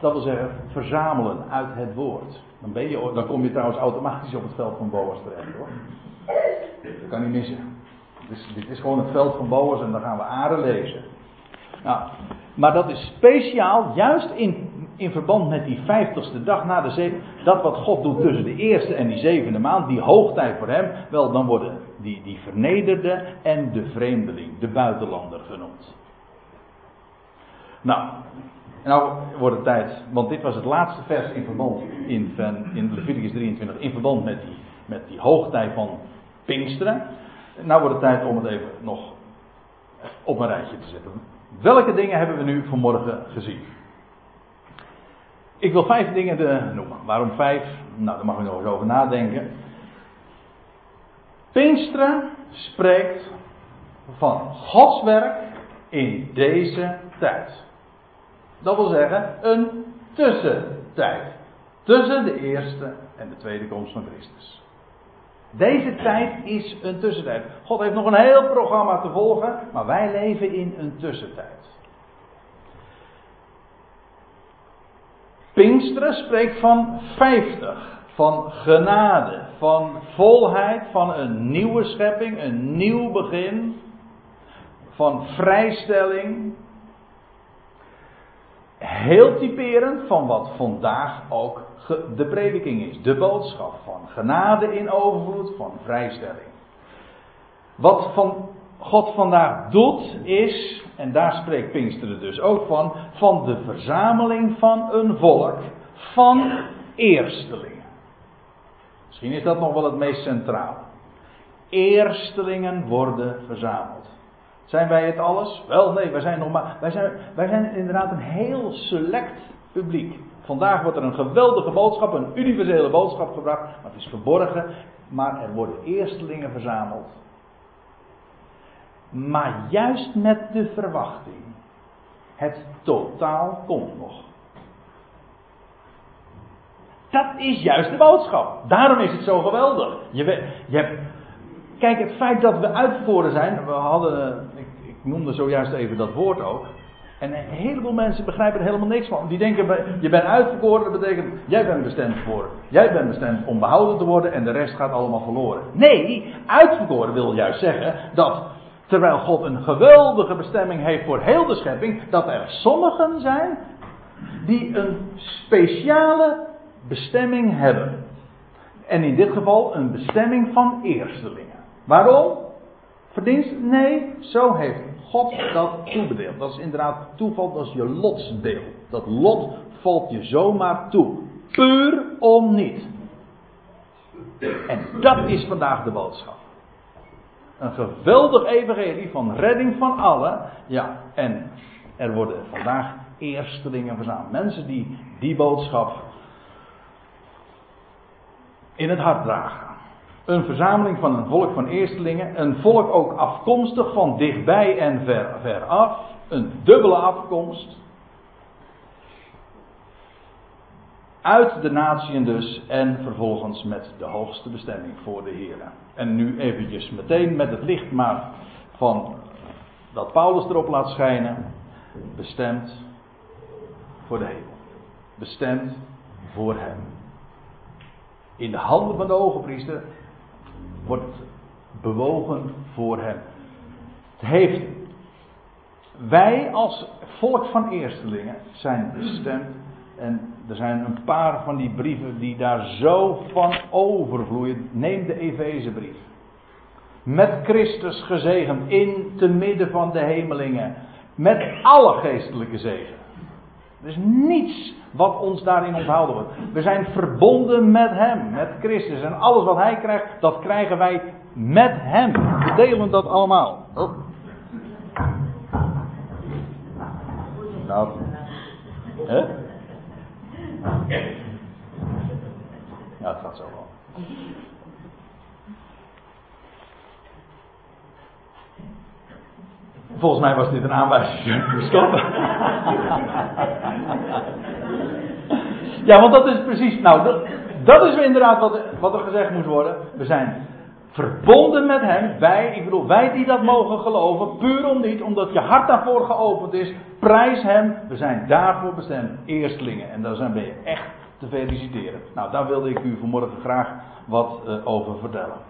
Dat wil zeggen verzamelen uit het woord. Dan, ben je, dan kom je trouwens automatisch op het veld van Boas terecht hoor. Dat kan niet missen. Dus dit is gewoon het veld van Boas en dan gaan we aren lezen. Nou, maar dat is speciaal, juist in, in verband met die vijftigste dag na de zeven. Dat wat God doet tussen de eerste en die zevende maand, die hoogtijd voor hem. Wel, dan worden die, die vernederde en de vreemdeling, de buitenlander genoemd. Nou, nou wordt het tijd, want dit was het laatste vers in verband in, in Leviticus 23, in verband met die, met die hoogtijd van Pinksteren. Nou wordt het tijd om het even nog op een rijtje te zetten. Welke dingen hebben we nu vanmorgen gezien? Ik wil vijf dingen noemen. Waarom vijf? Nou, daar mag u nog eens over nadenken. Pinksteren spreekt van Gods werk in deze tijd. Dat wil zeggen, een tussentijd. Tussen de eerste en de tweede komst van Christus. Deze tijd is een tussentijd. God heeft nog een heel programma te volgen, maar wij leven in een tussentijd. Pinksteren spreekt van 50, van genade, van volheid, van een nieuwe schepping, een nieuw begin, van vrijstelling. Heel typerend van wat vandaag ook de prediking is. De boodschap van genade in overvloed, van vrijstelling. Wat van God vandaag doet is, en daar spreekt Pinksteren dus ook van, van de verzameling van een volk van eerstelingen. Misschien is dat nog wel het meest centraal. Eerstelingen worden verzameld. Zijn wij het alles? Wel, nee, wij zijn nog maar. Wij zijn, wij zijn inderdaad een heel select publiek. Vandaag wordt er een geweldige boodschap, een universele boodschap gebracht, maar het is verborgen. Maar er worden eerstelingen verzameld. Maar juist met de verwachting, het totaal komt nog. Dat is juist de boodschap. Daarom is het zo geweldig. Je, je hebt, kijk, het feit dat we uitverkoren zijn. We hadden, ik, ik noemde zojuist even dat woord ook. En een heleboel mensen begrijpen er helemaal niks van. Die denken, je bent uitverkoren, dat betekent, jij bent bestemd voor, jij bent bestemd om behouden te worden en de rest gaat allemaal verloren. Nee, uitverkoren wil juist zeggen dat, terwijl God een geweldige bestemming heeft voor heel de schepping, dat er sommigen zijn die een speciale bestemming hebben. En in dit geval een bestemming van eerstelingen. Waarom? Verdienst? Nee, zo heeft God dat toebedeeld. Dat is inderdaad toeval, dat is je lotsdeel. Dat lot valt je zomaar toe. Puur om niet. En dat is vandaag de boodschap. Een geweldig evangelie van redding van allen. Ja, en er worden vandaag eerstelingen verzameld. Mensen die die boodschap in het hart dragen. Een verzameling van een volk van eerstelingen. Een volk ook afkomstig van dichtbij en ver, ver af. Een dubbele afkomst. Uit de natieën dus en vervolgens met de hoogste bestemming voor de Heer. En nu eventjes meteen met het licht maar van dat Paulus erop laat schijnen. Bestemd voor de hemel. Bestemd voor hem. In de handen van de hoge priester wordt bewogen voor hem. Het heeft wij als volk van eerstelingen zijn bestemd. En er zijn een paar van die brieven die daar zo van overvloeien. Neem de Efezebrief. Met Christus gezegend in te midden van de hemelingen. Met alle geestelijke zegen. Er is niets wat ons daarin onthouden wordt. We zijn verbonden met Hem, met Christus. En alles wat Hij krijgt, dat krijgen wij met Hem. We delen dat allemaal. Oh. Nou. Hè? Ja, het gaat zo wel. Volgens mij was dit een aanwijzing ja, want dat is precies. Nou, dat, dat is inderdaad wat, wat er gezegd moet worden. We zijn verbonden met Hem. Wij, ik bedoel, wij die dat mogen geloven, puur om niet, omdat je hart daarvoor geopend is. Prijs Hem. We zijn daarvoor bestemd, eerstelingen. En daar zijn we echt te feliciteren. Nou, daar wilde ik u vanmorgen graag wat uh, over vertellen.